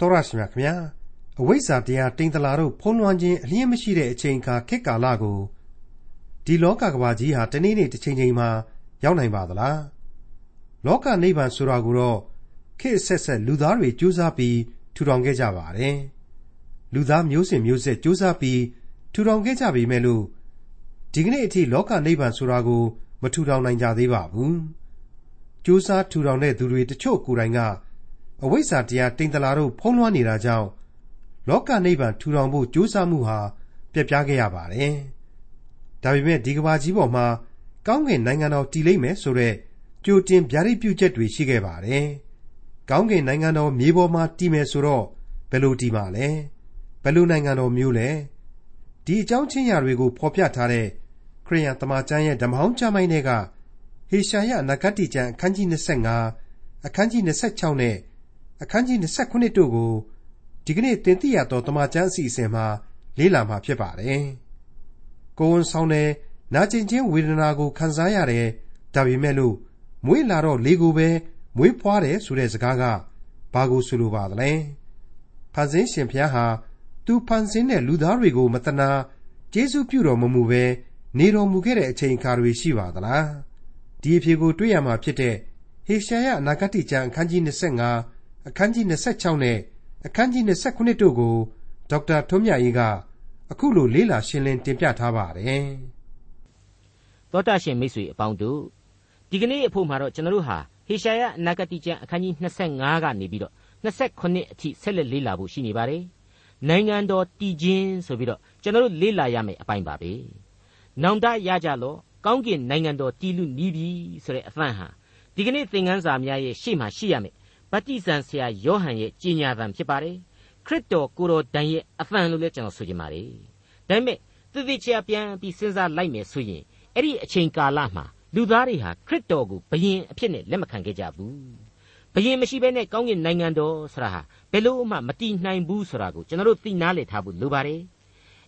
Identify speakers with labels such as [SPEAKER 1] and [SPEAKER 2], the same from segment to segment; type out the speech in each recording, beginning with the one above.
[SPEAKER 1] တော်ရရှိမြခင်ဗျာအဝိဇ္ဇာတရားတိမ်တလာတို့ဖုံးလွှမ်းခြင်းအလျင်းမရှိတဲ့အချိန်အခါခေတ်ကာလကိုဒီလောကကဘာကြီးဟာတနေ့နေ့တစ်ချိန်ချိန်မှာရောက်နိုင်ပါသလားလောကနိဗ္ဗာန်ဆိုတာကိုတော့ခေတ်ဆက်ဆက်လူသားတွေကြိုးစားပြီးထူထောင်ခဲ့ကြပါတယ်လူသားမျိုးစဉ်မျိုးဆက်ကြိုးစားပြီးထူထောင်ခဲ့ကြပေမဲ့လို့ဒီကနေ့အထိလောကနိဗ္ဗာန်ဆိုတာကို မထူထောင်နိုင်ကြသေးပါဘူးကြိုးစားထူထောင်တဲ့သူတွေတချို့ကိုယ်တိုင်က အဝိဇ္ဇာတရားတိမ်တလာတို့ဖုံးလွှမ်းနေတာကြောင့်လောကနိဗ္ဗာန်ထူထောင်ဖို့ကြိုးစားမှုဟာပြတ်ပြားခဲ့ရပါတယ်။ဒါပေမဲ့ဒီကဘာကြီးပေါ်မှာကောင်းကင်နိုင်ငံတော်တည်လိမ့်မယ်ဆိုတဲ့ကြိုတင်ဗျာဒိတ်ပြုချက်တွေရှိခဲ့ပါတယ်။ကောင်းကင်နိုင်ငံတော်မြေပေါ်မှာတည်မယ်ဆိုတော့ဘယ်လိုတည်မှာလဲ။ဘယ်လိုနိုင်ငံတော်မျိုးလဲ။ဒီအကြောင်းချင်းရာတွေကိုဖော်ပြထားတဲ့ခရိယန်တမန်ကျမ်းရဲ့ဓမ္မဟောင်းကျမ်းပိုင်းတွေကဟေရှာယနဂတိကျမ်းအခန်းကြီး25အခန်းကြီး26နဲ့ အခန်းကြီး29တို့ကိုဒီကနေ့တင်ပြရသောတမန်ကျမ်းအစီအစဉ်မှာလေ့လာမှာဖြစ်ပါတယ်။ကိုဝန်ဆောင်တဲ့နာကျင်ခြင်းဝေဒနာကိုခံစားရတယ်ဒါပေမဲ့လို့မွေးလာတော့လေကိုပဲမွေးဖွားတယ်ဆိုတဲ့စကားကဘာကိုဆိုလိုပါသလဲ။ဖန်ဆင်းရှင်ဘုရားဟာသူဖန်ဆင်းတဲ့လူသားတွေကိုမတနာကျေးဇူးပြုတော်မမူပဲနေတော်မူခဲ့တဲ့အချိန်အခါတွေရှိပါသလား။ဒီအဖြေကိုတွေ့ရမှာဖြစ်တဲ့ဟေရှာယအနာဂတိကျမ်းအခန်းကြီး25 အခန်းကြီး26နဲ့အခန်းကြီး29တို့ကိုဒေါက်တာထွန်းမြတ်အေးကအခုလိုလေးလာရှင်းလင်းတင်ပြထားပါတယ်။
[SPEAKER 2] သောတာရှင်မိတ်ဆွေအပေါင်းတို့ဒီကနေ့အဖို့မှာတော့ကျွန်တော်တို့ဟာဟေရှာယအနာဂတိကျမ်းအခန်းကြီး25ကနေပြီးတော့29အထိဆက်လက်လေးလာဖို့ရှိနေပါတယ်။နိုင်ငံတော်တည်ခြင်းဆိုပြီးတော့ကျွန်တော်တို့လေးလာရမယ်အပိုင်းပါပဲ။နောင်တရကြလောကောင်းကင်နိုင်ငံတော်တည်လူနီးပြီဆိုတဲ့အသံဟာဒီကနေ့သင်ခန်းစာများရဲ့ရှေ့မှာရှိရမယ် ဗတ္တိဇံဆရာယောဟန်ရဲ့ကြီးညာသံဖြစ်ပါတယ်ခရစ်တော်ကိုတော်တိုင်ရဲ့အသံလို့လည်းကျွန်တော်ဆိုချင်ပါတယ်ဒါပေမဲ့သူတိချာပြန်ပြီးစဉ်းစားလိုက်မယ်ဆိုရင်အဲ့ဒီအချိန်ကာလမှာလူသားတွေဟာခရစ်တော်ကိုဘယင်အဖြစ်နဲ့လက်မခံခဲ့ကြဘူးဘယင်မရှိဘဲနဲ့ကောင်းကင်နိုင်ငံတော်ဆိုတာဟာဘယ်လို့မှမတည်နိုင်ဘူးဆိုတာကိုကျွန်တော်တို့သိနာလေထားဖို့လိုပါတယ်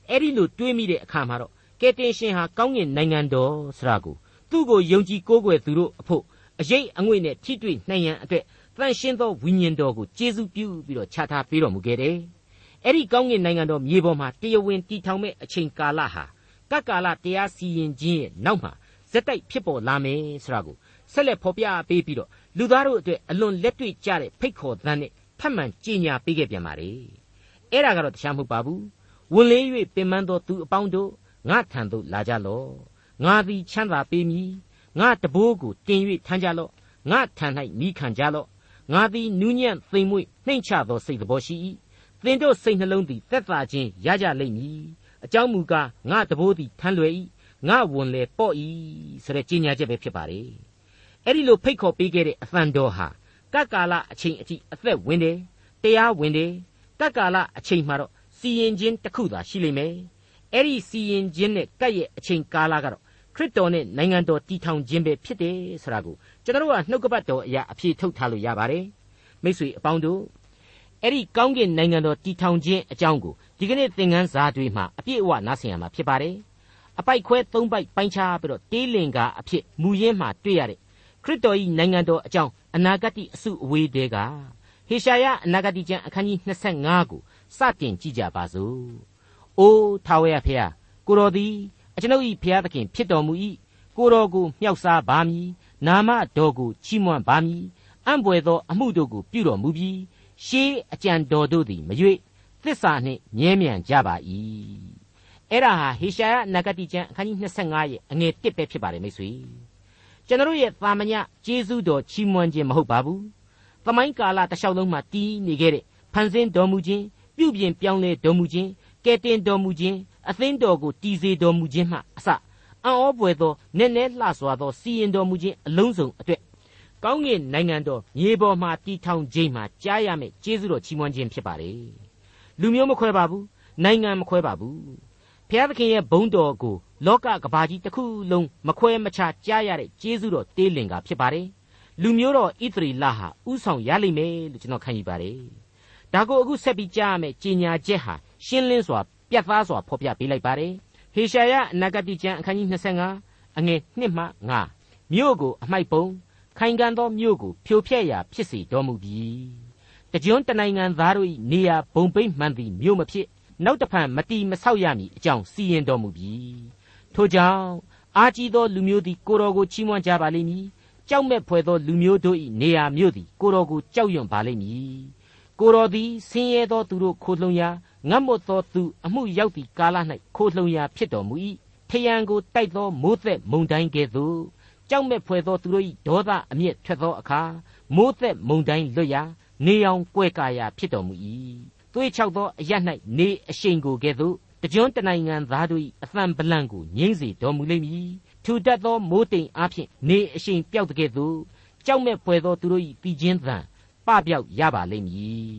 [SPEAKER 2] အဲ့ဒီလိုတွေးမိတဲ့အခါမှာတော့ကယ်တင်ရှင်ဟာကောင်းကင်နိုင်ငံတော်ဆိုတာကိုသူ့ကိုယုံကြည်ကိုးကွယ်သူတို့အဖို့အရေးအငွေ့နဲ့ထိတွေ့နိုင်ရန်အတွက် တန်ရှင်းသောဝိညာဉ်တော်ကိုကျေးဇူးပြုပြီးတော့ချထားပေးတော်မူခဲ့တယ်။အဲ့ဒီကောင်းကင်နိုင်ငံတော်မြေပေါ်မှာတရားဝင်တည်ထောင်မဲ့အချိန်ကာလဟာကကာလတရားစီရင်ခြင်းရဲ့နောက်မှာဇက်တိုက်ဖြစ်ပေါ်လာမယ်ဆိုတာကိုဆက်လက်ဖော်ပြပေးပြီးတော့လူသားတို့အတွက်အလွန်လက်တွေ့ကျတဲ့ဖိတ်ခေါ်သံနဲ့ထပ်မံကြေညာပေးခဲ့ပြန်ပါလေ။အဲ့ဒါကတော့တရားမဟုတ်ပါဘူး။ဝင်လေး၍ပင်ပန်းသောသူအပေါင်းတို့ငါထံသို့လာကြလော့။ငါသည်ချမ်းသာပေးမည်။ငါတဘိုးကိုတင်၍ထမ်းကြလော့။ငါထံ၌မိခံကြလော့ ငါသည်နူးညံ့သိမ်မွေ့နှိမ့်ချသောစိတ်တော်ရှိ၏သင်တို့စိတ်နှလုံးသည်သက်သာခြင်းရကြလိမ့်မည်အကြောင်းမူကားငါတဘိုးသည်ထမ်းလွယ်၏ငါဝန်လေပေါ့၏ဆိုတဲ့ကြီးညာချက်ပဲဖြစ်ပါလေအဲ့ဒီလိုဖိတ်ခေါ်ပေးခဲ့တဲ့အသံတော်ဟာကကာလအချိန်အထိအသက်ဝင်တယ်တရားဝင်တယ်ကကာလအချိန်မှာတော့စီရင်ခြင်းတစ်ခုသာရှိလိမ့်မယ်အဲ့ဒီစီရင်ခြင်းနဲ့ကပ်ရဲ့အချိန်ကာလကတော့ခ ရစ်တော်နဲ့နိုင်ငံတော်တည်ထောင်ခြင်းပဲဖြစ်တယ်ဆိုတာကိုကျွန်တော်တို့ကနှုတ်ကပတ်တော်အရာအဖြေထုတ်ထားလို့ရပါတယ်မိတ်ဆွေအပေါင်းတို့အဲ့ဒီကောင်းကင်နိုင်ငံတော်တည်ထောင်ခြင်းအကြောင်းကိုဒီကနေ့သင်ခန်းစာတွေမှာအပြည့်အဝနားဆင်ရမှာဖြစ်ပါတယ်အပိုက်ခွဲ၃ပိုက်ပိုင်းခြားပြီးတော့တေးလင်ကအဖြစ်မူရင်းမှာတွေ့ရတဲ့ခရစ်တော်၏နိုင်ငံတော်အကြောင်းအနာဂတ်အစုအဝေးတဲကဟေရှာယအနာဂတ်ကျမ်းအခန်းကြီး25ကိုစတင်ကြည့်ကြပါစို့။အိုးထာဝရဖေဟာကိုတော်သည် အကျွန်ုပ်၏ဖျားသခင်ဖြစ်တော်မူ၏ကိုတော်ကိုမြောက်စားပါမည်နာမတော်ကိုချီးမွမ်းပါမည်အံ့ဘွယ်သောအမှုတို့ကိုပြုတော်မူပြီးရှေးအကြံတော်တို့သည်မရွေ့သစ္စာနှင့်မြဲမြံကြပါ၏အဲ့ဒါဟာဟေရှာယနဂတိကျမ်းအခန်းကြီး25ရဲ့အငယ်1ပဲဖြစ်ပါတယ်မိတ်ဆွေကျွန်တော်ရဲ့သာမညကျေးဇူးတော်ချီးမွမ်းခြင်းမဟုတ်ပါဘူးသမိုင်းကာလတစ်လျှောက်လုံးမှာတည်နေခဲ့တဲ့ဖန်ဆင်းတော်မူခြင်းပြုပြင်ပြောင်းလဲတော်မူခြင်းကယ်တင်တော်မူခြင်း အသင်းတော်ကိုတည်စေတော်မူခြင်းမှအစအံ့ဩပွေသောနည်းနည်းလှစွာသောစီရင်တော်မူခြင်းအလုံးစုံအတွက်ကောင်းကင်နိုင်ငံတော်မြေပေါ်မှာတည်ထောင်ခြင်းမှာကြားရမယ့်ကျေးဇူးတော်ချီးမွမ်းခြင်းဖြစ်ပါလေလူမျိုးမခွဲပါဘူးနိုင်ငံမခွဲပါဘူးဘုရားသခင်ရဲ့ဘုန်းတော်ကိုလောကကဘာကြီးတစ်ခုလုံးမခွဲမခြားကြားရတဲ့ကျေးဇူးတော်တေးလင်ကဖြစ်ပါတယ်လူမျိုးတော်ဣသရီလဟာဥဆောင်ရလိမ့်မယ်လို့ကျွန်တော်ခံယူပါတယ်ဒါကိုအခုဆက်ပြီးကြားရမယ့်ကြီးညာချက်ဟာရှင်းလင်းစွာ ပြတ်သားစွာဖော်ပြပေးလိုက်ပါတယ်ဟေရှာယအနာဂတိကျမ်းအခန်းကြီး25အငယ်1မှ9မြို့ကိုအမိုက်ပုံခိုင်ခံသောမြို့ကိုဖြိုဖျက်ရာဖြစ်စေတော်မူပြီတကြွတနိုင်ငံသားတို့၏နေရာဘုံပိတ်မှန်သည်မြို့မဖြစ်နောက်တဖန်မတီမဆောက်ရမည်အကြောင်းစီရင်တော်မူပြီထို့ကြောင့်အာကြီးသောလူမျိုးသည်ကိုတော်ကိုချီးမွမ်းကြပါလိမ့်မည်ကြောက်မဲ့ဖွယ်သောလူမျိုးတို့၏နေရာမြို့သည်ကိုတော်ကိုကြောက်ရွံ့ပါလိမ့်မည်ကိုတော်သည်ဆင်းရဲသောသူတို့ခိုလှုံရာ ငတ်မွတ်သောသူအမှုရောက်သည့်ကာလ၌ခိုလှုံရာဖြစ်တော်မူ၏ထယံကိုတိုက်သောမိုးသက်မုန်တိုင်းကဲ့သို့ကြောက်မဲ့ဖွယ်သောသူတို့၏ဒေါသအမျက်ထွက်သောအခါမိုးသက်မုန်တိုင်းလွတ်ရာနေအောင်ကွဲကာရာဖြစ်တော်မူ၏သွေးချောက်သောအရ၌နေအရှိန်ကိုကဲ့သို့တကြွတနိုင်ငံသားတို့၏အသံပလန့်ကိုငြိမ့်စေတော်မူလိမ့်မည်ထူတတ်သောမိုးတိမ်အားဖြင့်နေအရှိန်ပြောက်တဲ့ကဲ့သို့ကြောက်မဲ့ဖွယ်သောသူတို့၏ပြီးချင်းသံပပြောက်ရပါလိမ့်မည်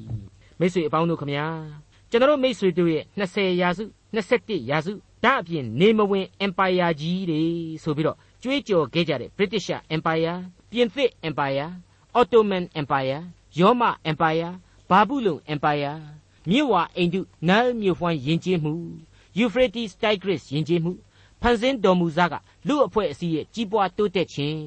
[SPEAKER 2] မိတ်ဆွေအပေါင်းတို့ခမညာ ကျွန်တော်မိတ်ဆွေတို့ရဲ့20ရာစု21ရာစုဒါအပြင်နေမဝင် empire ကြီးတွေဆိုပြီးတော့ကြွေးကြော်ခဲ့ကြတဲ့ British Empire ပြင်သစ် Empire Ottoman Empire ယောမ Empire ဘာဘူးလုံ Empire မြစ်ဝါအိန္ဒုနန်းမြို့ဖွမ်းယဉ်ကျေးမှု Euphrates Tigris ယဉ်ကျေးမှုဖန်ဆင်းတော်မူစားကလူအဖွဲ့အစည်းရဲ့ကြီးပွားတိုးတက်ခြင်း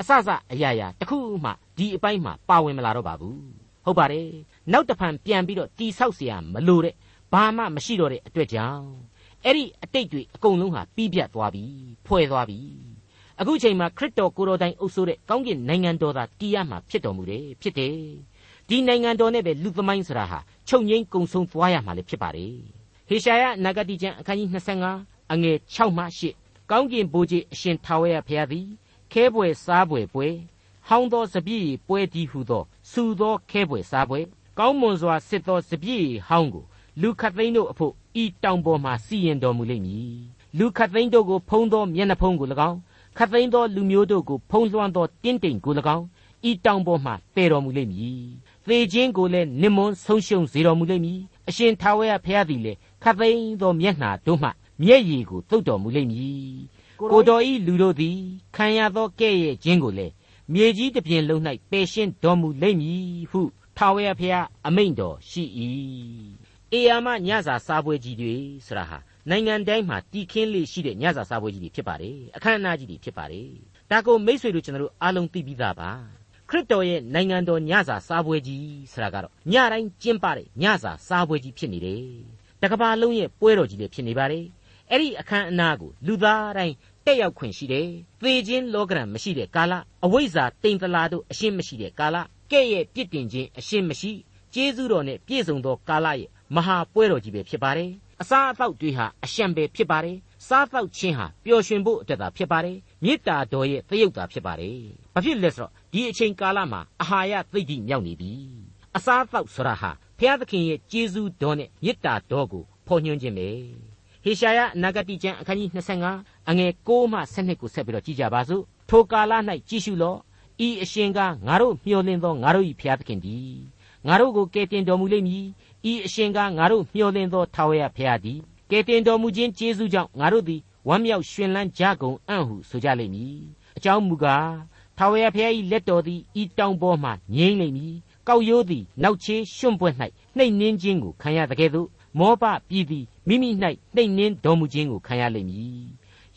[SPEAKER 2] အစစအရာရာတစ်ခုမှဒီအပိုင်းမှာပါဝင်မလာတော့ပါဘူး ဟုတ်ပါတယ်နောက်တစ်ဖန်ပြန်ပြီးတော့တိဆောက်เสียမလို့တဲ့ဘာမှမရှိတော့တဲ့အတွက်ကြောင့်အဲ့ဒီအတိတ်တွေအကုန်လုံးဟာပြီးပြတ်သွားပြီဖွဲ့သွားပြီအခုချိန်မှာခရစ်တော်ကိုယ်တော်တိုင်အုပ်ဆိုးတဲ့ကောင်းကင်နိုင်ငံတော်သာတည်ရမှာဖြစ်တော်မူတယ်ဖြစ်တယ်ဒီနိုင်ငံတော်နဲ့ပဲလူသမိုင်းဆိုတာဟာချုပ်ငိမ့်ကုံဆုံးသွားရမှာလည်းဖြစ်ပါတယ်ဟေရှာယနဂတိကျမ်းအခန်းကြီး25အငယ်6မှ8ကောင်းကင်ဘိုးကြီးအရှင်ထာဝရဘုရားသည်ခဲပွဲစားပွဲပွဲဟောင်းသောစပြည့်ပွဲဒီဟုသော စူသောခဲပွဲစားပွဲကောင်းမွန်စွာစစ်သောစပြည့်ဟောင်းကိုလူခတ်သိန်းတို့အဖို့ဤတောင်ပေါ်မှစီရင်တော်မူလိမ့်မည်လူခတ်သိန်းတို့ကိုဖုံးသောမျက်နှာဖုံးကို၎င်းခတ်သိန်းသောလူမျိုးတို့ကိုဖုံးလွှမ်းသောတင်းတိမ်ကို၎င်းဤတောင်ပေါ်မှတည်တော်မူလိမ့်မည်သေခြင်းကိုလည်းနိမွန်းဆုံးရှုံးစေတော်မူလိမ့်မည်အရှင်ထာဝရဘုရားသည်လည်းခတ်သိန်းသောမျက်နှာတို့မှမျက်ရည်ကိုသုတ်တော်မူလိမ့်မည်ကိုတော်ဤလူတို့သည်ခံရသောကဲ့ရဲ့ခြင်းကိုလည်း မြေကြီးတစ်ပြင်လုံး၌ပယ်ရှင်းတော်မူလိမ့်မည်ဟုထာဝရဘုရားအမိန့်တော်ရှိ၏အေယာမညစာစားပွဲကြီးတွေဆိုတာဟာနိုင်ငံတိုင်းမှာတီခင်းလေးရှိတဲ့ညစာစားပွဲကြီးတွေဖြစ်ပါတယ်အခမ်းအနားကြီးတွေဖြစ်ပါတယ်ဒါကိုမိษွေတို့ကျွန်တော်တို့အားလုံးသိပြီးသားပါခရစ်တော်ရဲ့နိုင်ငံတော်ညစာစားပွဲကြီးဆိုတာကတော့ညတိုင်းကျင်းပတဲ့ညစာစားပွဲကြီးဖြစ်နေတယ်တကဘာလုံးရဲ့ပွဲတော်ကြီးလည်းဖြစ်နေပါတယ်အဲ့ဒီအခမ်းအနားကိုလူသားတိုင်း တက်ရောက်ခွင့်ရှိတယ်သေခြင်းလောကရန်မရှိတဲ့ကာလအဝိဇ္ဇာတိမ်တလာတို့အရှင်းမရှိတဲ့ကာလကဲ့ရဲ့ပြစ်တင်ခြင်းအရှင်းမရှိကျေးဇူးတော်နဲ့ပြည့်စုံသောကာလရဲ့မဟာပွဲတော်ကြီးပဲဖြစ်ပါတယ်အစားအသောက်တွေဟာအရှံပဲဖြစ်ပါတယ်စားသောက်ခြင်းဟာပျော်ရွှင်ဖို့အတွက်သာဖြစ်ပါတယ်မေတ္တာတော်ရဲ့သရုပ်သာဖြစ်ပါတယ်ဘာဖြစ်လဲဆိုတော့ဒီအချိန်ကာလမှာအာဟာရသိတိမြောက်နေပြီအစားအသောက်ဆိုတာဟာဘုရားသခင်ရဲ့ကျေးဇူးတော်နဲ့မေတ္တာတော်ကိုဖော်ညွှန်းခြင်းပဲဟေရှာယအနာဂတိကျမ်းအခန်းကြီး25 အငယ်6မှ7ကိုဆက်ပြီးတော့ကြည့်ကြပါစို့ထိုကာလ၌ကြည့်ရှုလော့ဤအရှင်ကငါတို့မျှော်လင့်သောငါတို့၏ဘုရားသခင်သည်ငါတို့ကိုကယ်တင်တော်မူလိမ့်မည်ဤအရှင်ကငါတို့မျှော်လင့်သောထာဝရဘုရားသည်ကယ်တင်တော်မူခြင်းကျေးဇူးကြောင့်ငါတို့သည်ဝမ်းမြောက်ရွှင်လန်းကြကုန်အံ့ဟုဆိုကြလိမ့်မည်အကြောင်းမူကားထာဝရဘုရား၏လက်တော်သည်ဤတောင်ပေါ်မှငြိမ့်လိမ့်မည်ကောက်ရိုးသည်နောက်ချေးရွှွန့်ပွက်၌နှိမ့်နှင်းခြင်းကိုခံရတဲ့ကဲ့သို့မောဘပြည်သည်မိမိ၌နှိမ့်နှင်းတော်မူခြင်းကိုခံရလိမ့်မည်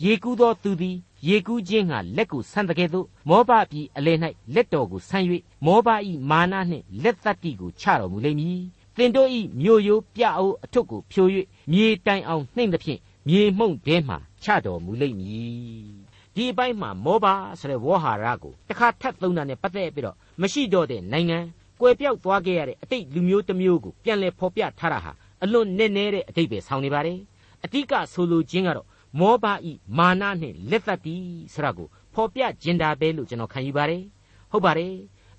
[SPEAKER 2] ရေကူးသောသူသည်ရေကူးခြင်းငှာလက်ကိုဆန့်တဲ့ကဲ့သို့မောဘပြည်အလယ်၌လက်တော်ကိုဆန့်၍မောဘ၏မာနနှင့်လက်သတ္တိကိုချတော်မူလိမ့်မည်သင်တို့၏မြို့ရိုးပြအိုးအထုပ်ကိုဖြို၍မြေတိုင်အောင်နှိမ့်သဖြင့်မြေမှုန့်တဲမှချတော်မူလိမ့်မည်ဒီအပိုင်းမှာမောဘာဆိုတဲ့ဝေါ်ဟာရကိုတစ်ခါထပ်သုံးတာနဲ့ပတ်သက်ပြီးတော့မရှိတော့တဲ့နိုင်ငံကွယ်ပြောက်သွားခဲ့ရတဲ့အတိတ်လူမျိုးတစ်မျိုးကိုပြန်လည်ဖော်ပြထားတာဟာအလွန်နည်းနည်းတဲ့အတိတ်ပဲဆောင်းနေပါတယ်အတိကဆိုလိုခြင်းကတော့ မောဘဤမာနနှင့်လက်သက်တီဆိုတာကိုဖော်ပြကျင်တာပဲလို့ကျွန်တော်ခံယူပါတယ်ဟုတ်ပါတယ်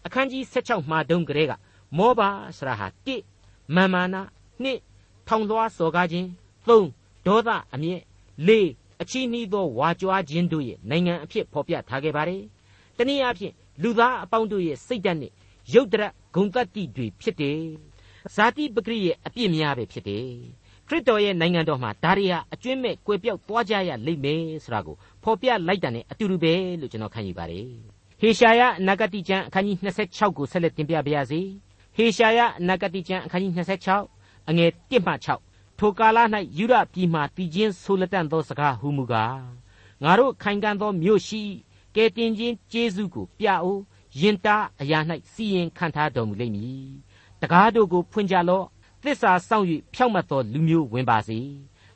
[SPEAKER 2] အခန်းကြီး16မှာတုန်းကလေးကမောဘဆိုတာဟာတိမာမာနာနှစ်ထောင်လွှားစော်ကားခြင်းသုံးဒေါသအမျက်လေးအချီးနှီးသောဝါကြွားခြင်းတို့ရဲ့နိုင်ငံအဖြစ်ဖော်ပြထားခဲ့ပါတယ်။တနည်းအားဖြင့်လူသားအပေါင်းတို့ရဲ့စိတ်ဓာတ်နဲ့ရုပ်တရက်ဂုံတတ္တိတွေဖြစ်တယ်။ဇာတိပဂရိရဲ့အပြစ်များပဲဖြစ်တယ်။ ခရစ်တော်ရဲ့နိုင်ငံတော်မှာဒါရီဟာအကျွင့်မဲ့ကွယ်ပြောက်သွားကြရလိမ့်မယ်ဆိုတာကိုဖော်ပြလိုက်တာနဲ့အတူတူပဲလို့ကျွန်တော်ခံယူပါတယ်။ဟေရှာယအနာဂတိကျမ်းအခန်းကြီး26ကိုဆက်လက်တင်ပြပါရစေ။ဟေရှာယအနာဂတိကျမ်းအခန်းကြီး26အငယ်1မှ6ထိုကာလ၌ယူရပြည်မှတည်ခြင်းဆိုလက်တန့်သောစကားဟူမူကားငါတို့ခိုင်ခံ့သောမြို့ရှိကဲတင်ခြင်းကျေးဇူးကိုပြအိုးယင်တာအရာ၌စီရင်ခံထားတော်မူလိမ့်မည်တတကားတို့ကိုဖွင့်ကြလော့ သစ္စာစောင့်၍ဖြောက်မတ်သောလူမျိုးဝင်ပါစေ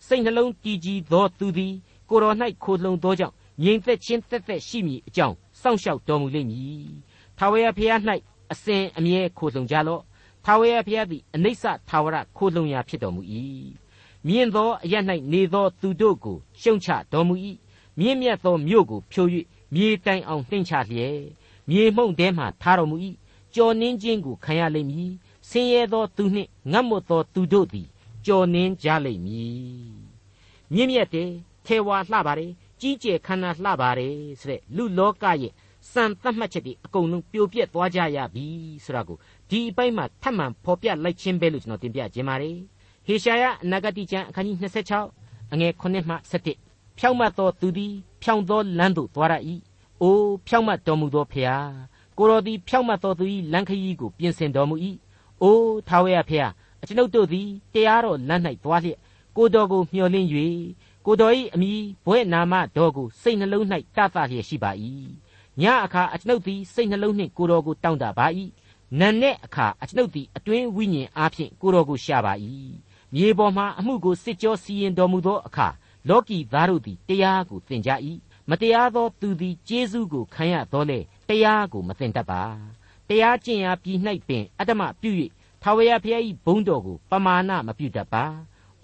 [SPEAKER 2] စိတ်နှလုံးတည်ကြည်သောသူသည်ကိုတော်၌ခိုလှုံသောကြောင့်ငြိမ်သက်ခြင်းသက်သက်ရှိမည်အကြောင်းစောင့်ရှောက်တော်မူလိမ့်မည်ထာဝရဘုရား၌အစဉ်အမြဲခိုလှုံကြလော့ထာဝရဘုရားသည်အနိစ္စထာဝရခိုလှုံရာဖြစ်တော်မူ၏မြင့်သောအရ၌နေသောသူတို့ကိုရှုံချတော်မူ၏မြင့်မြတ်သောမြို့ကိုဖြို၍မြေတိုင်အောင်နှိမ့်ချလျက်မြေမှုန့်ထဲမှထားတော်မူ၏ကြော်နှင်းခြင်းကိုခံရလိမ့်မည် ဆင်းရဲသောသူနှင့်ငတ်မွတ်သောသူတို့သည်ကြော်နှင်းကြလိမ့်မည်မြင့်မြတ်တယ်ထေဝါလှပါတယ်ကြီးကျယ်ခမ်းနားလှပါတယ်ဆိုတဲ့လူလောကရဲ့စံသတ်မှတ်ချက်တွေအကုန်လုံးပြိုပြက်သွားကြရပြီဆိုတာကိုဒီအပိုင်းမှာထပ်မံဖော်ပြလိုက်ခြင်းပဲလို့ကျွန်တော်တင်ပြခြင်းပါတယ်ဟေရှာယအနာဂတိကျမ်းအခန်းကြီး26အငယ်9မှ17ဖြောင့်မတ်သောသူသည်ဖြောင့်သောလမ်းသို့သွားရ၏အိုးဖြောင့်မတ်တော်မူသောဖျားကိုတော်သည်ဖြောင့်မတ်သောသူ၏လမ်းခရီးကိုပြင်ဆင်တော်မူ၏ အိုးထာဝရဖျားအကျွန်ုပ်တို့သည်တရားတော်လမ်း၌သွားလျက်ကိုတော်ကိုမျှော်လင့်၍ကိုတော်၏အမိဘွဲ့နာမတော်ကိုစိတ်နှလုံး၌တသလျက်ရှိပါ၏ညအခါအကျွန်ုပ်သည်စိတ်နှလုံးနှင့်ကိုတော်ကိုတောင်းတပါ၏နံနဲ့အခါအကျွန်ုပ်သည်အတွင်းဝိညာဉ်အားဖြင့်ကိုတော်ကိုရှာပါ၏မြေပေါ်မှအမှုကိုစစ်ကြောစီရင်တော်မူသောအခါလောကီသားတို့သည်တရားကိုသင်ကြ၏မတရားသောသူသည်ကျေးဇူးကိုခံရတော်လေတရားကိုမသင်တတ်ပါ တရားကျင့်ရာပြည်၌ပင်အတ္တမပြု၍ထာဝရဘုရား၏ဘုန်းတော်ကိုပမာဏမပြုတတ်ပါ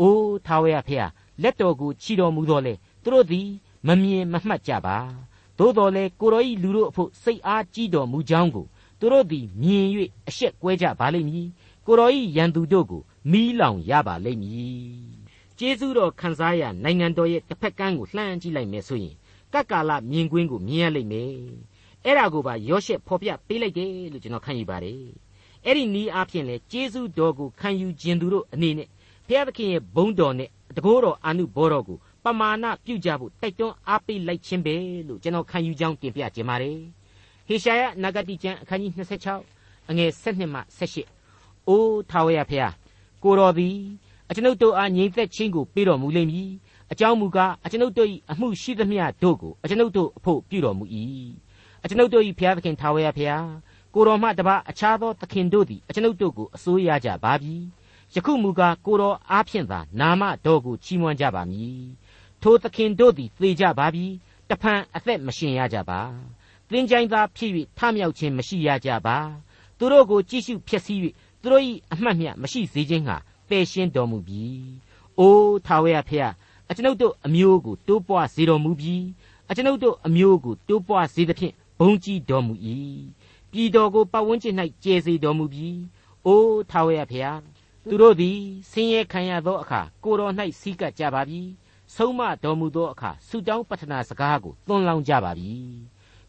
[SPEAKER 2] အိုးထာဝရဘုရားလက်တော်ကိုချီတော်မူတော်လေသူတို့သည်မမြင်မမှတ်ကြပါသို့တော်လေကိုရောဤလူတို့အဖို့စိတ်အားကြီးတော်မူကြောင်းကိုသူတို့သည်မြင်၍အရှက်ကွဲကြပါလိမ့်မည်ကိုရောဤရန်သူတို့ကိုမီးလောင်ရပါလိမ့်မည်ကျေးဇူးတော်ခံစားရနိုင်ငံတော်ရဲ့တစ်ဖက်ကမ်းကိုလှမ်းကြည့်လိုက်မယ်ဆိုရင်ကပ်ကာလမြင်ကွင်းကိုမြင်ရလိမ့်မယ် အဲ့ဒါကိုပါယောရှက်ဖော်ပြပေးလိုက်တယ်လို့ကျွန်တော်ခန့်ယူပါတယ်အဲ့ဒီနီးအားဖြင့်လေကျေးဇူးတော်ကိုခံယူခြင်းသူတို့အနေနဲ့ဘုရားသခင်ရဲ့ဘုန်းတော်နဲ့တကောတော်အာနုဘောတော်ကိုပမာဏပြုကြဖို့တိုက်တွန်းအားပေးလိုက်ခြင်းပဲလို့ကျွန်တော်ခံယူကြောင်းတင်ပြခြင်းပါတယ်ဟေရှာယနဂတိကျမ်းအခန်းကြီး26အငယ်7မှ18အိုးထာဝရဘုရားကိုတော်သည်အကျွန်ုပ်တို့အားငြိမ်သက်ခြင်းကိုပေးတော်မူလိမ့်မည်အကြောင်းမူကားအကျွန်ုပ်တို့၏အမှုရှိသမျှတို့ကိုအကျွန်ုပ်တို့အဖို့ပြုတော်မူ၏ အကျွန်ုပ်တို့၏ဘုရားသခင်ထာဝရဘုရားကိုတော်မှတပါအခြားသောသခင်တို့သည်အကျွန်ုပ်တို့ကိုအစိုးရကြပါပြီယခုမူကားကိုတော်အားဖြင့်သာနာမတော်ကိုချီးမွမ်းကြပါမည်ထိုသခင်တို့သည်သေကြပါပြီတဖန်အသက်မရှင်ရကြပါသင်္ချိုင်းသားဖြစ်၍ထမြောက်ခြင်းမရှိရကြပါသူတို့ကိုကြည့်ရှုဖျက်ဆီး၍သူတို့၏အမှတ်မြတ်မရှိစေခြင်းဟာပယ်ရှင်းတော်မူပြီအိုးထာဝရဖျားအကျွန်ုပ်တို့အမျိုးကိုတိုးပွားစေတော်မူပြီအကျွန်ုပ်တို့အမျိုးကိုတိုးပွားစေသဖြင့် ဘုံကြီးတော်မူ၏ပြည်တော်ကိုပတ်ဝန်းကျင်၌ကျဲစေတော်မူပြီအိုးထာဝရဖျားသူတို့သည်ဆင်းရဲခံရသောအခါကိုတော်၌စီးကပ်ကြပါပြီဆုံးမတော်မူသောအခါဆုတောင်းပတ္ထနာစကားကိုသွန်လောင်းကြပါပြီ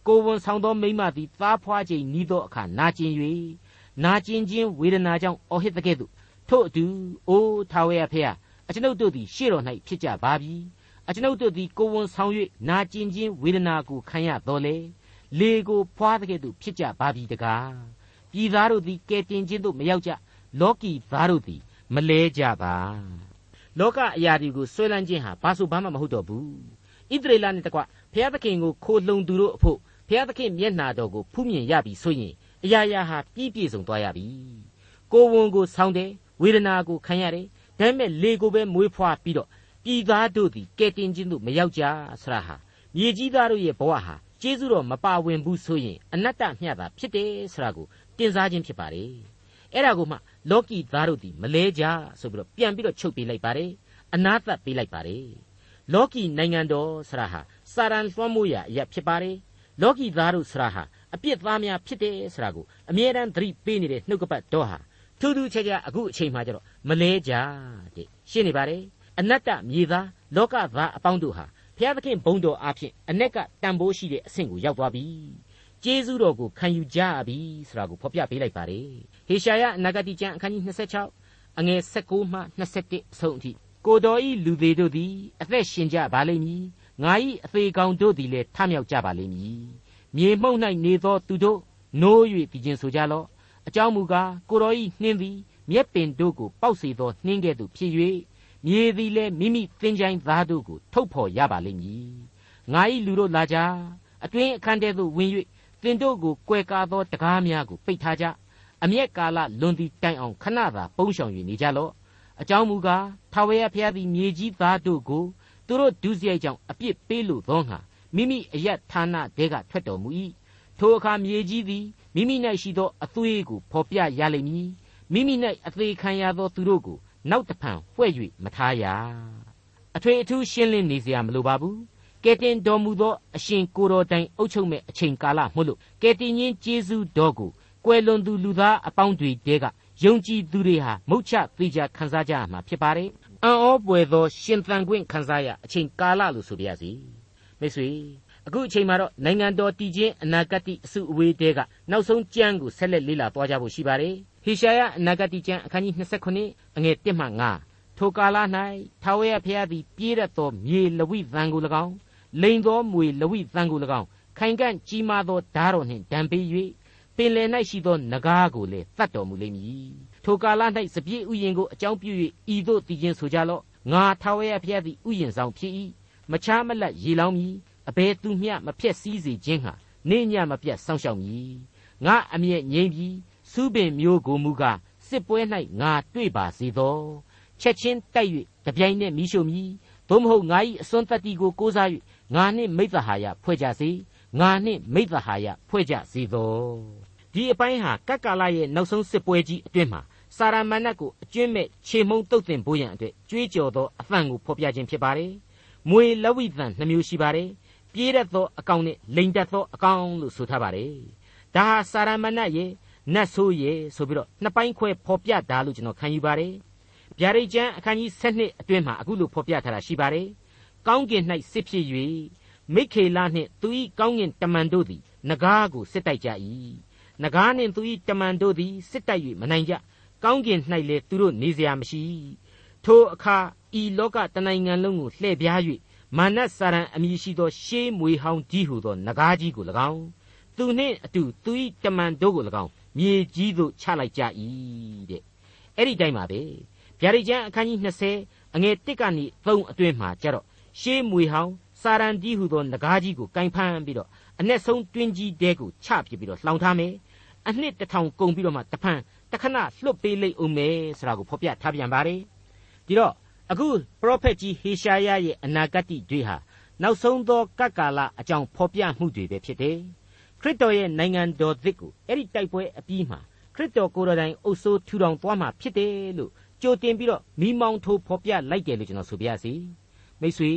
[SPEAKER 2] ကိုဝန်ဆောင်သောမိမသည်သားဖွားချိန်ဤသောအခါနာကျင်၍နာကျင်ခြင်းဝေဒနာကြောင့်အော်ဟစ်တဲ့ကဲ့သို့ထို့အတူအိုးထာဝရဖျားအကျွန်ုပ်တို့သည်ရှေ့တော်၌ဖြစ်ကြပါပြီအကျွန်ုပ်တို့သည်ကိုဝန်ဆောင်၍နာကျင်ခြင်းဝေဒနာကိုခံရတော်လေ လေကိုဖွာတဲ့ကဲ့သို့ဖြစ်ကြပါပြီတကားပြည်သားတို့သည်ကဲတင်ခြင်းသို့မရောက်ကြလောကီသားတို့သည်မလဲကြပါလောကအရာတွေကိုဆွဲလန်းခြင်းဟာဘာဆိုဘာမှမဟုတ်တော့ဘူးဣသရေလနဲ့တကွဘုရားသခင်ကိုခိုလှုံသူတို့အဖို့ဘုရားသခင်မျက်နာတော်ကိုဖူးမြင်ရပြီဆိုရင်အရာရာဟာပြည့်ပြည့်စုံသွားရပြီကိုဝန်ကိုဆောင်းတယ်ဝေဒနာကိုခံရတယ်ဒါပေမဲ့လေကိုပဲမွေးဖွားပြီးတော့ပြည်သားတို့သည်ကဲတင်ခြင်းတို့မရောက်ကြဆရာဟာမြေကြီးသားတို့ရဲ့ဘဝဟာ ကျေးဇူးတော်မပါဝင်ဘူးဆိုရင်အနတ္တမျှတာဖြစ်တယ်ဆရာကိုတင်စားခြင်းဖြစ်ပါတယ်အဲ့ဒါကိုမှလောကီသားတို့သည်မလဲကြဆိုပြီးတော့ပြန်ပြီးတော့ချုပ်ပေးလိုက်ပါတယ်အနာသတ်ပေးလိုက်ပါတယ်လောကီနိုင်ငံတော်ဆရာဟာစာရန်လွှမ်းမိုးရာအရာဖြစ်ပါတယ်လောကီသားတို့ဆရာဟာအပြစ်သားများဖြစ်တယ်ဆရာကိုအမြဲတမ်းသတိပေးနေတဲ့နှုတ်ကပတ်တော်ဟာထူးထူးခြားခြားအခုအချိန်မှကျတော့မလဲကြတဲ့ရှင်းနေပါတယ်အနတ္တမြေသားလောကသားအပေါင်းတို့ဟာ ဘုရားသခင်ဘုန်းတော်အားဖြင့်အ내ကတန်ဖိုးရှိတဲ့အဆင့်ကိုရောက်သွားပြီကျေးဇူးတော်ကိုခံယူကြပြီဆိုတာကိုဖော်ပြပေးလိုက်ပါတယ်ဟေရှာယအနာဂတိကျမ်းအခန်းကြီး26အငယ်16မှ21အဆုံးအထိကိုတော်ဤလူသေးတို့သည်အသက်ရှင်ကြပါလိမ့်မည်ငါ၏အသေးကောင်တို့သည်လည်းထမြောက်ကြပါလိမ့်မည်မြေမှုန့်၌နေသောသူတို့နိုး၍တည်ခြင်းဆိုကြလော့အကြောင်းမူကားကိုတော်ဤနှင်းသည်မြက်ပင်တို့ကိုပေါက်စေသောနှင်းကဲ့သို့ဖြစ်၍ မြေသည်လည်းမိမိသင်ချိုင်းသားတို့ကိုထုတ်ဖော်ရပါလိမ့်မည်ငါ၏လူတို့လာကြအတွင်းအခန်းထဲသို့ဝင်၍သင်တို့ကိုကွယ်ကာသောတကားများကိုပိတ်ထားကြအမျက်ကာလလွန်သည်တိုင်အောင်ခဏသာပုန်းရှောင်၍နေကြလော့အကြောင်းမူကားထာဝရဘုရားသည်မြေကြီးသားတို့ကိုသူတို့ဒုစရိုက်ကြောင့်အပြစ်ပေးလို့သောငါမိမိအယက်ဌာနတဲကထွက်တော်မူ၏ထိုအခါမြေကြီးသည်မိမိ၌ရှိသောအသွေးကိုဖော်ပြရလိမ့်မည်မိမိ၌အသေးခံရသောသူတို့ကို နောက်တဖန်ဖွဲ့၍မထားရအထွေအထူးရှင်းလင်းနေစရာမလိုပါဘူးကဲတင်တော်မူသောအရှင်ကိုတော်တိုင်အုပ်ချုပ်မဲ့အချိန်ကာလမို့လို့ကဲတင်ချင်းကျေးဇူးတော်ကိုကွယ်လွန်သူလူသားအပေါင်းတွေတဲကယုံကြည်သူတွေဟာမုတ်ချသေးကြခံစားကြရမှာဖြစ်ပါတယ်။အံ့ဩပွေသောရှင်သန်ခွင့်ခံစားရအချိန်ကာလလို့ဆိုပါရစေ။မိတ်ဆွေအခုအချိန်မှာတော့နိုင်ငံတော်တည်ခြင်းအနာဂတ်အစုအဝေးတဲကနောက်ဆုံးကြမ်းကိုဆက်လက်လေ့လာသွားကြဖို့ရှိပါတယ်။ ဟေရှာယအနာဂတ်ကျမ်းအခန်းကြီး29အငယ်1မှ9ထိုကာလ၌ထာဝရဘုရားသည်ပြေးရသောမြေလဝိသံကို၎င်းလိန်သောမွေလဝိသံကို၎င်းခိုင်ကန့်ကြီးမားသောဓာတော်နှင့်ဒံပေး၍ပင်လယ်၌ရှိသောနဂါးကိုလည်းတတ်တော်မူလိမ့်မည်ထိုကာလ၌စပြည့်ဥယျင်ကိုအကြောင်းပြု၍ဤသို့တည်ခြင်းဆိုကြလော့ငါထာဝရဘုရားသည်ဥယျင်ဆောင်ဖြစ်၏မချားမလတ်ရေလောင်းမည်အဘယ်သူမျှမဖြက်စည်းစေခြင်းဟာနေညမပြတ်စောင့်ရှောက်မည်ငါအမျက်ငြိမ်းပြီး စူးပင်မျိုးကိုမူကားစစ်ပွဲ၌ငါတွေ့ပါစေသောချက်ချင်းတိုက်၍တပြိုင်နက်မိရှုမည်သို့မဟုတ်ငါ၏အစွန်းတတ္တိကိုကိုးစား၍ငါနှင့်မိသဟာယဖွဲ့ကြစေငါနှင့်မိသဟာယဖွဲ့ကြစေသောဒီအပိုင်းဟာကက္ကာလရဲ့နောက်ဆုံးစစ်ပွဲကြီးအတွင်းမှာစာရမဏတ်ကိုအကျွင့်မဲ့ခြေမုံတုတ်တင်ဖို့ရန်အတွက်ကြွေးကြော်သောအသံကိုဖော်ပြခြင်းဖြစ်ပါတယ်။မွေလဝိသံနှမျိုးရှိပါတယ်။ပြေးရသောအကောင်နဲ့လိန်တက်သောအကောင်လို့ဆိုထားပါတယ်။ဒါဟာစာရမဏတ်ရဲ့ နတ်ဆိုးရဲ့ဆိုပြီးတော့နှစ်ပိုင်းခွဲဖော်ပြတာလို့ကျွန်တော်ခံယူပါတယ်။ဗျာဒိတ်ကျမ်းအခန်းကြီး7နှစ်အတွင်းမှာအခုလိုဖော်ပြထားတာရှိပါတယ်။ကောင်းကင်၌စစ်ဖြစ်၍မိခေလနှင့်သူ၏ကောင်းကင်တမန်တို့သည်နဂါးကိုစစ်တိုက်ကြ၏။နဂါးနှင့်သူ၏တမန်တို့သည်စစ်တိုက်၍မနိုင်ကြ။ကောင်းကင်၌လည်းသူတို့နေစရာမရှိ။ထိုအခါဤလောကတနိုင်ငံလုံးကိုလှည့်ပြား၍မာနစာရန်အမည်ရှိသော ရှေးမွေဟောင်းကြီးဟုသောနဂါးကြီးကို၎င်းသူနှင့်အတူသူ၏တမန်တို့ကို၎င်း မြေကြီးသို့ချလိုက်ကြ၏တဲ့အဲ့ဒီတိုင်းပါပဲဗျာဒိတ်ကျမ်းအခန်းကြီး20အငယ်1ကနေ3အတွင်းမှာကြတော့ရှေးမွေဟောင်းစာရန်ကြီးဟုသောနဂါးကြီးကိုကင်ဖမ်းပြီးတော့အ내ဆုံးတွင်းကြီးတဲကိုချပြပြီးတော့လှောင်ထားမယ်အနှစ်တစ်ထောင်ကုန်ပြီးတော့မှတဖန်တခဏလွတ်ပေးလိုက်အောင်မယ်ဆိုတာကိုဖော်ပြထားပြန်ပါတယ်ဒီတော့အခုပရောဖက်ကြီးဟေရှာယရဲ့အနာဂတ်တွေဟာနောက်ဆုံးသောကပ်ကာလအကြောင်းဖော်ပြမှုတွေပဲဖြစ်တယ် ခရစ်တော်ရဲ့နိုင်ငံတော်သစ်ကိုအဲ့ဒီတိုက်ပွဲအပြီးမှာခရစ်တော်ကိုယ်တော်တိုင်အုပ်ဆိုးထူထောင်သွားမှာဖြစ်တယ်လို့ကြိုတင်ပြီးတော့မိမောင်းထိုးဖော်ပြလိုက်တယ်လို့ကျွန်တော်ဆိုပြရစီမိတ်ဆွေ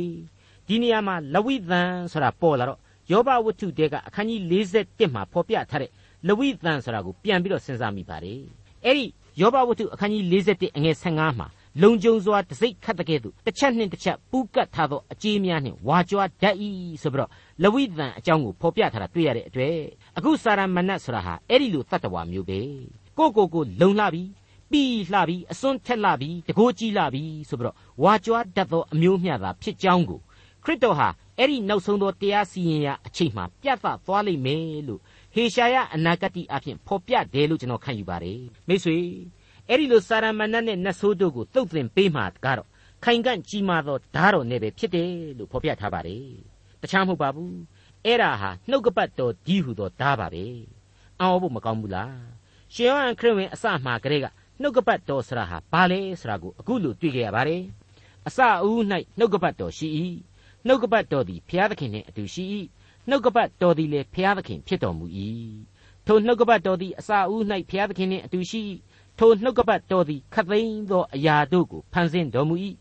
[SPEAKER 2] ဒီနေရာမှာလဝိသန်ဆိုတာပေါ်လာတော့ယောဘဝတ္ထုတဲကအခန်းကြီး41မှာဖော်ပြထားတဲ့လဝိသန်ဆိုတာကိုပြန်ပြီးတော့စဉ်းစားမိပါတယ်အဲ့ဒီယောဘဝတ္ထုအခန်းကြီး41အငယ်15မှာ လုံကြုံစွာတစိ့ခတ်တဲ့ကဲ့သို့တစ်ချက်နှင့်တစ်ချက်ပူးကတ်ထားသောအကြေးများနှင့်ဝါကြွားတတ်၏ဆိုပြီးတော့လဝိသန်အကြောင်းကိုဖော်ပြထားတာတွေ့ရတဲ့အတွက်အခုစာရမဏတ်ဆိုတာဟာအဲ့ဒီလိုတတ္တဝါမျိုးပဲကိုကိုကိုလုံလှပြီးပြီးလှပြီးအစွန်းထက်လှပြီးတကိုးကြီးလှပြီးဆိုပြီးတော့ဝါကြွားတတ်သောအမျိုးမျှသာဖြစ်ကြောင်းကိုခရစ်တော်ဟာအဲ့ဒီနောက်ဆုံးသောတရားစီရင်ရာအချိန်မှာပြတ်သားသွားလိမ့်မယ်လို့ဟေရှာယအနာဂတ်အဖြစ်ဖော်ပြတယ်လို့ကျွန်တော်ခံယူပါတယ်မိတ်ဆွေ အဲ့ဒီလိုစာရမဏတ်နဲ့နတ်ဆိုးတို့ကိုတုတ်တင်ပေးမှာကတော့ခိုင်ကန့်ကြီးမားသောဓာတ်တော်နဲ့ပဲဖြစ်တယ်လို့ဖော်ပြထားပါတယ်တခြားမဟုတ်ပါဘူးအဲ့ဒါဟာနှုတ်ကပတ်တော်ကြီးဟုသောဓာတ်ပါပဲအော်ဖို့မကောင်းဘူးလားရှင်ယောဟန်ခရစ်ဝင်အစမှာကလေးကနှုတ်ကပတ်တော်ဆရာဟာဘာလဲဆိုတာကိုအခုလိုတွေ့ကြရပါတယ်အစအဦး၌နှုတ်ကပတ်တော်ရှိ၏နှုတ်ကပတ်တော်သည်ဘုရားသခင်နှင့်အတူရှိ၏နှုတ်ကပတ်တော်သည်လည်းဘုရားသခင်ဖြစ်တော်မူ၏ထိုနှုတ်ကပတ်တော်သည်အစာဦး၌ဘုရားသခင်နှင့်အတူရှိ၏ ထိုနှုတ်ကပတ်တော်သည်ခသိန်းသောအရာတို့ကိုဖန်ဆင်းတော်မူ၏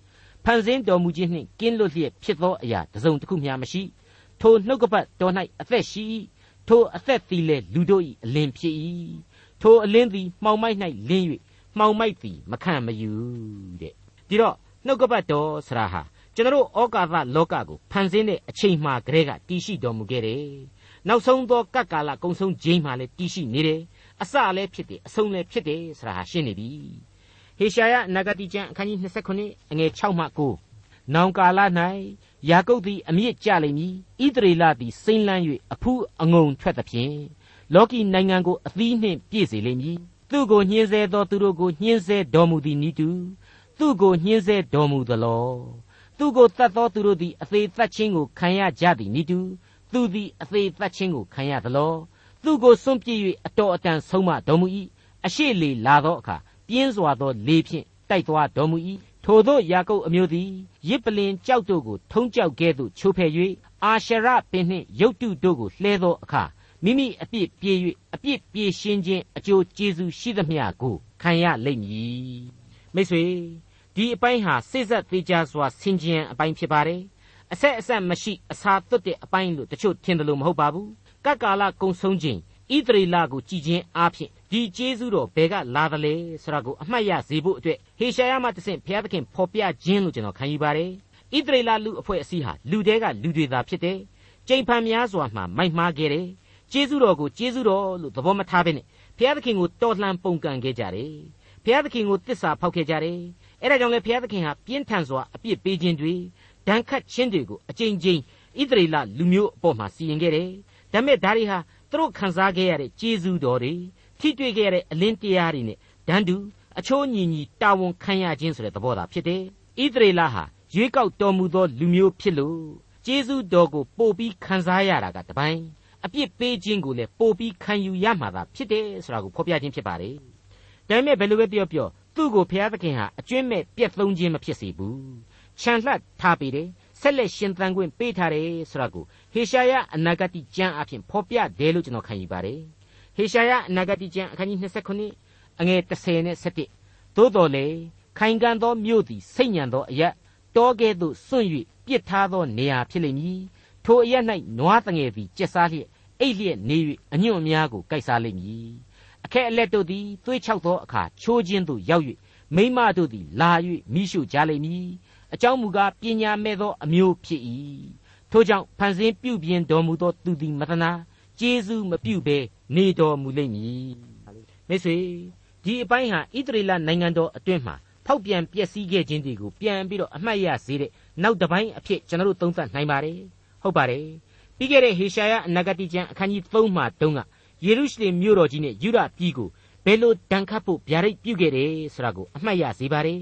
[SPEAKER 2] ဖန်ဆင်းတော်မူခြင်းနှင့်ကင်းလွတ်လျက်ဖြစ်သောအရာတစ်စုံတစ်ခုမျှမရှိထိုနှုတ်ကပတ်တော်၌အသက်ရှိ၏ထိုအသက်သည်လည်းလူတို့၏အလင်းဖြစ်၏ထိုအလင်းသည်မှောင်မိုက်၌လင်း၍မှောင်မိုက်သည်မခံမယူတဲ့ဒီတော့နှုတ်ကပတ်တော်ဆရာဟာကျွန်တော်ဩကာသလောကကိုဖန်ဆင်းတဲ့အချိန်မှကတည်းကတည်ရှိတော်မူခဲ့တယ်။နောက်ဆုံးသောကပ်ကာလကုံဆုံးခြင်းမှလည်းတည်ရှိနေတယ်။ အစလည်းဖြစ်တယ်အဆုံးလည်းဖြစ်တယ်ဆိုတာဟာရှင်းနေပြီ။ဟေရှာယနဂတိကျမ်းအခန်းကြီး29အငယ်6မှ9နောင်ကာလ၌ယာကုပ်သည်အမြင့်ကျလိမ့်မည်။ဣသရေလသည်စိမ့်လန်း၍အဖူးအငုံထွက်သဖြင့်လောကီနိုင်ငံကိုအသီးနှင့်ပြည့်စေလိမ့်မည်။သူ့ကိုညှင်းဆဲသောသူတို့ကိုညှင်းဆဲတော်မူသည်နိတူသူ့ကိုညှင်းဆဲတော်မူသလောသူကိုတတ်သောသူတို့သည်အသေးသက်ခြင်းကိုခံရကြသည်နိတူသူသည်အသေးသက်ခြင်းကိုခံရသလော သူကိုစွန့်ပြစ်၍အတော်အတန်ဆုံးမတော်မူ၏အရှိလေလာသောအခါပြင်းစွာသောလေဖြင့်တိုက်သွားတော်မူ၏ထိုသောယာကုပ်အမျိုးသည်ရစ်ပလင်ကြောက်တို့ကိုထုံးကြောက်ကဲ့သို့ချိုးဖဲ့၍အာရှရပင်နှင့်ရုတ်တုတို့ကိုလှဲသောအခါမိမိအပြစ်ပြေး၍အပြစ်ပြေရှင်းခြင်းအကျိုးကျေးဇူးရှိသမျှကိုခံရလိမ့်မည်မိတ်ဆွေဒီအပိုင်းဟာစိတ်ဆက်သေးကြစွာဆင်ခြင်အပိုင်းဖြစ်ပါတယ်အဆက်အဆက်မရှိအစာသွတ်တဲ့အပိုင်းလို့တချို့ထင်တယ်လို့မဟုတ်ပါဘူး ကတ်ကာလကုံဆုံးခြင်းဣသရေလကိုကြည်ခြင်းအားဖြင့်ဒီကျေးဇူးတော်ဘယ်ကလာသလဲဆိုတာကိုအမှတ်ရစေဖို့အတွက်ဟေရှာယမှတဆင့်ဘုရားသခင်ဖော်ပြခြင်းလို့ကျွန်တော်ခံယူပါတယ်ဣသရေလလူအဖွဲ့အစည်းဟာလူတဲကလူတွေသာဖြစ်တယ်ကြိမ်ဖန်များစွာမှမိုက်မှားခဲ့တယ်ကျေးဇူးတော်ကိုကျေးဇူးတော်လို့သဘောမထားဘဲနဲ့ဘုရားသခင်ကိုတော်လှန်ပုန်ကန်ခဲ့ကြတယ်ဘုရားသခင်ကိုတစ္ဆာဖောက်ခဲ့ကြတယ်အဲဒါကြောင့်လေဘုရားသခင်ဟာပြင်းထန်စွာအပြစ်ပေးခြင်းတွေဒဏ်ခတ်ခြင်းတွေကိုအကြိမ်ကြိမ်ဣသရေလလူမျိုးအပေါ်မှာစီရင်ခဲ့တယ် ဒါပေမဲ့ဒါတွေဟာသူတို့ခံစားခဲ့ရတဲ့ကျေးဇူးတော်တွေထိတွေ့ခဲ့ရတဲ့အလင်းတရားတွေနဲ့ဒန်းတူအချိုးညီညီတာဝန်ခံရခြင်းဆိုတဲ့သဘောသာဖြစ်တယ်ဣသရေလဟာရွေးကောက်တော်မူသောလူမျိုးဖြစ်လို့ကျေးဇူးတော်ကိုပို့ပြီးခံစားရတာကတပိုင်းအပြစ်ပေးခြင်းကိုလည်းပို့ပြီးခံယူရမှာသာဖြစ်တယ်ဆိုတာကိုဖော်ပြခြင်းဖြစ်ပါတယ်ဒါပေမဲ့ဘယ်လိုပဲပြောပြောသူ့ကိုဘုရားသခင်ဟာအကျွင့်မဲ့ပြက်သုံးခြင်းမဖြစ်စေဘူးခြံလှပ်ထားပေးတယ် ဆက်လက်ရှင်သန်ခွင့်ပေးထားတယ်ဆိုတာကိုဟေရှာယအနာဂတိကျမ်းအဖြစ်ဖော်ပြတယ်လို့ကျွန်တော်ခံယူပါတယ်ဟေရှာယအနာဂတိကျမ်းအခန်းကြီး29အငယ်30နဲ့17သို့တော်လေခိုင်ခံ့သောမြို့သည်စိတ်ညံသောအရက်တောကဲ့သို့စွန့်၍ပြစ်ထားသောနေရာဖြစ်လိမ့်မည်ထိုအရက်၌နွားတငယ်သည်ကျက်စားလျက်အိတ်လျက်နေ၍အညွန့်အများကိုကိုက်စားလိမ့်မည်အခက်အလက်တို့သည်သွေးချောက်သောအခါချိုးခြင်းသို့ရောက်၍မိမတို့သည်လာ၍မိရှုကြလိမ့်မည် အကြောင်းမူကားပညာမဲ့သောအမျိုးဖြစ်၏ထို့ကြောင့်ဖန်ဆင်းပြုပြင်တော်မူသောသူသည်မတနာကျေးဇူးမပြုဘဲနေတော်မူလိမ့်မည်မိတ်ဆွေဒီအပိုင်းဟာဣသရေလနိုင်ငံတော်အတွင်းမှာဖောက်ပြန်ပျက်စီးခဲ့ခြင်းတွေကိုပြန်ပြီးတော့အမှတ်ရစေတဲ့နောက်တစ်ပိုင်းအဖြစ်ကျွန်တော်တို့သုံးသပ်နိုင်ပါတယ်ဟုတ်ပါတယ်ပြီးခဲ့တဲ့ဟေရှာယအနာဂတိကျမ်းအခန်းကြီး3မှာတုန်းကယေရုရှလင်မြို့တော်ကြီးနဲ့ယူဒပြည်ကိုဘယ်လိုတန်ခတ်ဖို့ဗျာဒိတ်ပြုခဲ့တယ်ဆိုတာကိုအမှတ်ရစေပါတယ်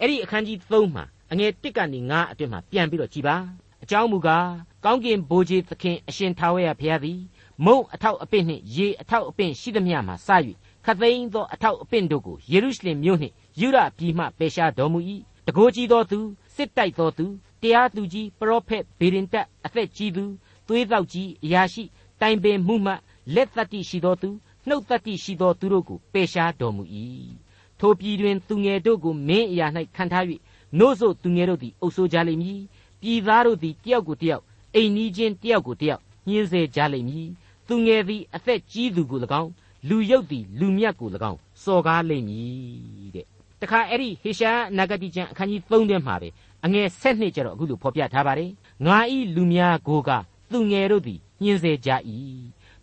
[SPEAKER 2] အဲ့ဒီအခန်းကြီး3မှာ အငယ်1ကနေ9အတွင်မှာပြန်ပြီးတော့ကြည်ပါအကြောင်းမူကားကောင်းကင်ဘိုးကြီးသခင်အရှင်ထာဝရဘုရားသည်မုံအထောက်အပင့်နှင့်ရေအထောက်အပင့်ရှိသမျှမှာစ၍ခသိန်းသောအထောက်အပင့်တို့ကိုယေရုရှလင်မြို့နှင့်ယူဒပြည်မှပယ်ရှားတော်မူ၏တကိုးကြီးသောသူစစ်တိုက်သောသူတရားသူကြီးပရောဖက်ဗေဒင်တက်အသက်ကြီးသူသွေးသောကြီးအရာရှိတိုင်ပင်မှုမှလက်သတ္တိရှိသောသူနှုတ်သတ္တိရှိသောသူတို့ကိုပယ်ရှားတော်မူ၏ထိုပြည်တွင်သူငယ်တို့ကိုမင်းအရာ၌ခံထား၍ နို့ဆိုသူငယ်တို့သည်အုပ်ဆိုးကြလိမ့်မည်ပြည်သားတို့သည်တယောက်ကိုတယောက်အိမ်နီးချင်းတယောက်ကိုတယောက်ညှင်းဆဲကြလိမ့်မည်သူငယ်သည်အသက်ကြီးသူကို၎င်းလူရုပ်သည်လူမြတ်ကို၎င်းစော်ကားလိမ့်မည်တဲ့တခါအဲ့ဒီဟေရှာနဂတိကျမ်းအခန်းကြီး3ထဲမှာပဲအငယ်7နှစ်ကျတော့အခုလိုဖော်ပြထားပါတယ်ငါဤလူများကိုကသူငယ်တို့သည်ညှင်းဆဲကြ၏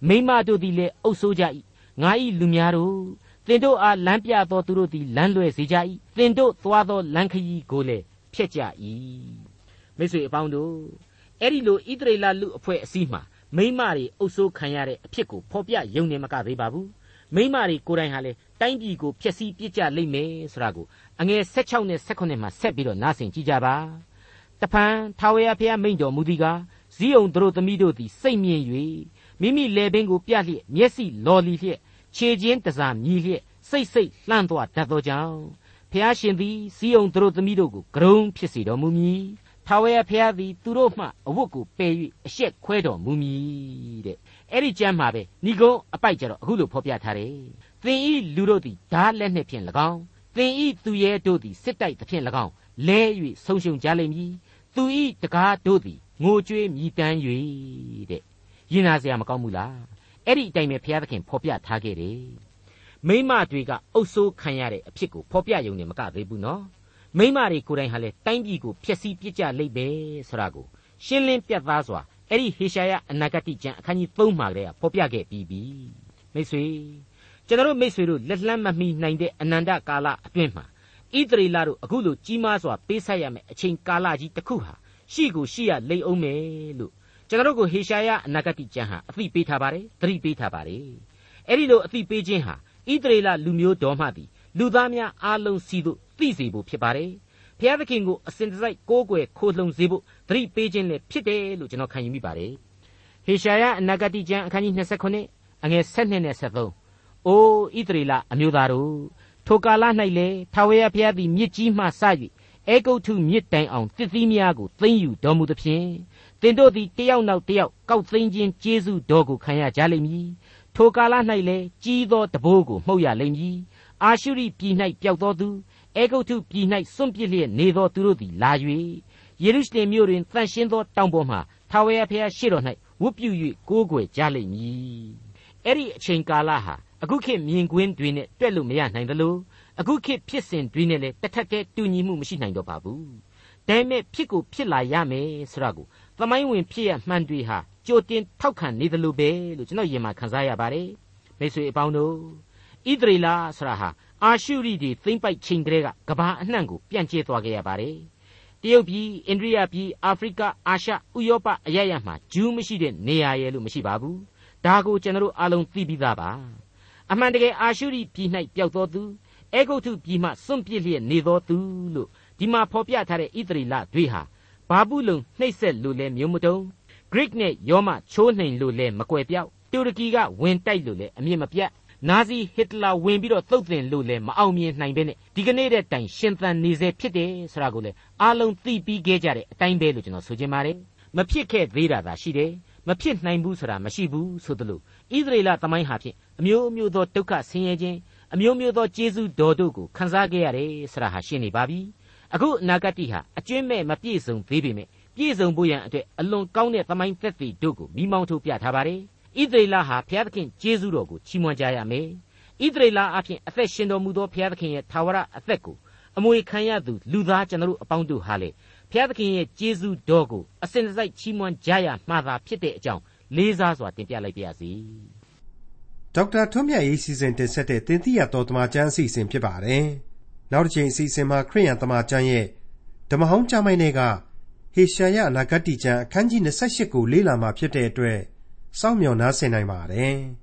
[SPEAKER 2] မိမတို့သည်လည်းအုပ်ဆိုးကြ၏ငါဤလူများတို့ သင်တို့အားလမ်းပြသောသူတို့သည်လမ်းလွဲစေကြ၏သင်တို့သွားသောလမ်းခရီးကိုလည်းဖျက်ကြ၏မိတ်ဆွေအပေါင်းတို့အဲ့ဒီလိုဣသရေလလူအဖွဲ့အစည်းမှာမိမတွေအုပ်ဆိုးခံရတဲ့အဖြစ်ကိုဖော်ပြယုံနေမကသေးပါဘူးမိမတွေကိုယ်တိုင်ဟာလေတိုင်းပြည်ကိုဖျက်ဆီးပြစ်ကြလိမ့်မယ်ဆိုတာကိုအငယ်16နဲ့18မှာဆက်ပြီးတော့နားဆင်ကြည့်ကြပါတဖန်ထာဝရဘုရားမိန့်တော်မူသည်ကားဇီးုံတို့သမီးတို့သည်စိတ်မြင့်၍မိမိလေပင်ကိုပြလျက်မျက်စိလော်လီလျက် ခြေချင်းတစားမြည်လျက်စိတ်စိတ်လှမ်းသွားတတ်သောကြောင့်ဖျားရှင်သည်စီယုံသူတို့သမီးတို့ကိုဂရုံဖြစ်စေတော်မူမည်ထာဝရဘုရားသည်သူတို့မှအဝတ်ကိုပယ်၍အရှက်ခွဲတော်မူမည်တဲ့အဲ့ဒီကျမ်းမှာပဲဏိဂုံးအပိုက်ကြတော့အခုလိုဖော်ပြထားတယ်သင်ဤလူတို့သည်ဓာလက်နှင့်ဖြင့်၎င်းသင်ဤသူရဲတို့သည်စစ်တိုက်သဖြင့်၎င်းလဲ၍ဆုံးရှုံကြလိမ့်မည်သူဤတကားတို့သည်ငိုကြွေးမြည်တမ်း၍တဲ့ရင်နာစရာမကောင်းဘူးလား အဲ့ဒီအတိုင်းပဲဘုရားသခင်ဖော်ပြထားခဲ့တယ်မိမတွေကအုပ်ဆိုးခံရတဲ့အဖြစ်ကိုဖော်ပြယုံနေမကသေးဘူးနော်မိမတွေကိုယ်တိုင်ဟာလေတိုင်းပြည်ကိုဖျက်ဆီးပစ်ကြလိမ့်မယ်ဆိုတာကိုရှင်းလင်းပြတ်သားစွာအဲ့ဒီဟေရှာယအနာဂတိကျမ်းအခန်းကြီး3မှာကလေးကဖော်ပြခဲ့ပြီးပြီမိတ်ဆွေကျွန်တော်တို့မိတ်ဆွေတို့လက်လှမ်းမမီနိုင်တဲ့အနန္တကာလအတွင်းမှာဣသရေလတို့အခုလိုကြီးမားစွာပေးဆက်ရမယ့်အချိန်ကာလကြီးတစ်ခုဟာရှိကိုရှိရလိမ့်အောင်မယ်လို့ ကျွန်တော်တို့ကိုဟေရှာယအနာဂတိကျမ်းဟာအသိပေးထားပါတယ်သတိပေးထားပါတယ်အဲ့ဒီလိုအသိပေးခြင်းဟာဣသရေလလူမျိုးတော်မှသည်လူသားများအားလုံးစီတို့သိစေဖို့ဖြစ်ပါတယ်ဘုရားသခင်ကိုအစဉ်တစိုက်ကိုးကွယ်ခိုလှုံစေဖို့သတိပေးခြင်းလည်းဖြစ်တယ်လို့ကျွန်တော်ခံယူမိပါတယ်ဟေရှာယအနာဂတိကျမ်းအခန်းကြီး29အငယ်7နဲ့73အိုးဣသရေလအမျိုးသားတို့ထိုကာလ၌လေထာဝရဘုရားသည်မြစ်ကြီးမှစ၍အေဂုတ်ထုမြစ်တိုင်အောင်တစ်သီးများကိုသိမ့်ယူတော်မူသဖြင့် တင်တို့သည်တယောက်နောက်တယောက်ကောက်သိမ်းခြင်းကျေးဇူးတော်ကိုခံရကြလိမ့်မည်ထိုကာလ၌လေကြီးသောတဘိုးကိုမှုတ်ရလိမ့်မည်အာရှုရိပြည်၌ပျောက်သောသူအေဂုတ်ထုပြည်၌စွန့်ပစ်လျက်နေသောသူတို့သည်လာ၍ယေရုရှလင်မြို့တွင်တန်ရှင်းသောတောင်ပေါ်မှထာဝရဘုရားရှေ့တော်၌ဝတ်ပြု၍ကိုးကွယ်ကြလိမ့်မည်အဲ့ဒီအချိန်ကာလဟာအခုခေတ်မြင်ကွင်းတွေနဲ့တွက်လို့မရနိုင်သလိုအခုခေတ်ဖြစ်စဉ်တွေနဲ့လည်းတစ်ထက်တည်းတူညီမှုမရှိနိုင်တော့ပါဘူးဒါပေမဲ့ဖြစ်ကိုဖြစ်လာရမယ်ဆိုတာကို သမိုင်းဝင်ဖြစ်ရမှန်တွေဟာကြိုတင်ထောက်ခံနေသလိုပဲလို့ကျွန်တော်ယင်မှာခန်းစားရပါတယ်မိတ်ဆွေအပေါင်းတို့ဣသရေလဆိုတာဟာအာရှုရိတွေသိမ့်ပိုက်ချိန်ကလေးကကဘာအနှံ့ကိုပြန့်ကျဲသွားခဲ့ရပါတယ်တရုတ်ပြည်အိန္ဒိယပြည်အာဖရိကအာရှဥရောပအရရမှာဂျူးမရှိတဲ့နေရာရဲ့လို့မရှိပါဘူးဒါကိုကျွန်တော်အားလုံးသိပြီးသားပါအမှန်တကယ်အာရှုရိပြည်၌ပျောက်သောသူအေဂုတ်ထုပြည်မှစွန့်ပစ်လျက်နေသောသူလို့ဒီမှာဖော်ပြထားတဲ့ဣသရေလတွေဟာ ဘာဘူးလုံနှိပ်ဆက်လို့လဲမျိုးမတုံ Greek နဲ့ယောမချိုးနှိမ်လို့လဲမကွယ်ပြောက်တူရကီကဝင်တိုက်လို့လဲအမြင့်မပြတ်နာဇီဟစ်တလာဝင်ပြီးတော့သုတ်သင်လို့လဲမအောင်မြင်နိုင်ပဲနဲ့ဒီကနေ့တဲ့တိုင်ရှင်သန်နေစေဖြစ်တယ်ဆိုတာကိုလဲအားလုံးသိပြီးခဲ့ကြတဲ့အတိုင်းပဲလို့ကျွန်တော်ဆိုချင်ပါတယ်မဖြစ်ခဲ့သေးတာသာရှိတယ်မဖြစ်နိုင်ဘူးဆိုတာမရှိဘူးဆိုသလိုဣသရေလသမိုင်းဟာဖြင့်အမျိုးမျိုးသောဒုက္ခဆင်းရဲခြင်းအမျိုးမျိုးသောကျေးဇူးတော်တို့ကိုခံစားခဲ့ရတယ်ဆိုတာဟာရှင်းနေပါပြီ အခုအနာဂတ်ဟာအကျွင့်မဲ့မပြည့်စုံသေးပေမဲ့ပြည့်စုံဖို့ရန်အတွက်အလွန်ကောင်းတဲ့သမိုင်းသက်သေတို့ကိုမိမောင်းထုတ်ပြထားပါတယ်ဣသရေလဟာဘုရားသခင်ကျေးဇူးတော်ကိုချီးမွမ်းကြရမယ်ဣသရေလအဖြစ်အသက်ရှင်တော်မူသောဘုရားသခင်ရဲ့သာဝရအသက်ကိုအမွေခံရသူလူသားကျွန်တော်တို့အပေါင်းတို့ဟာလေဘုရားသခင်ရဲ့ကျေးဇူးတော်ကိုအစဉ်တစိုက်ချီးမွမ်းကြရမှာသာဖြစ်တဲ့အကြောင်းလေးစားစွာတင်ပြလိုက်ပါရစေ
[SPEAKER 1] ဒေါက်တာထွန်းမြတ်ရေးစီစဉ်တင်ဆက်တဲ့တင်ပြရတော်တမချန်းအစီအစဉ်ဖြစ်ပါတယ် နောက်တစ်ချိန်အစီအစဉ်မှာခရိယန်တမချန်းရဲ့ဓမ္မဟောင်းကျမ်းပိုင်းတွေကဟေရှာယအနာဂတ်ကျမ်းအခန်းကြီး28ကိုလေ့လာမှာဖြစ်တဲ့အတွက်စောင့်မျှော်နားဆင်နိုင်ပါတယ်။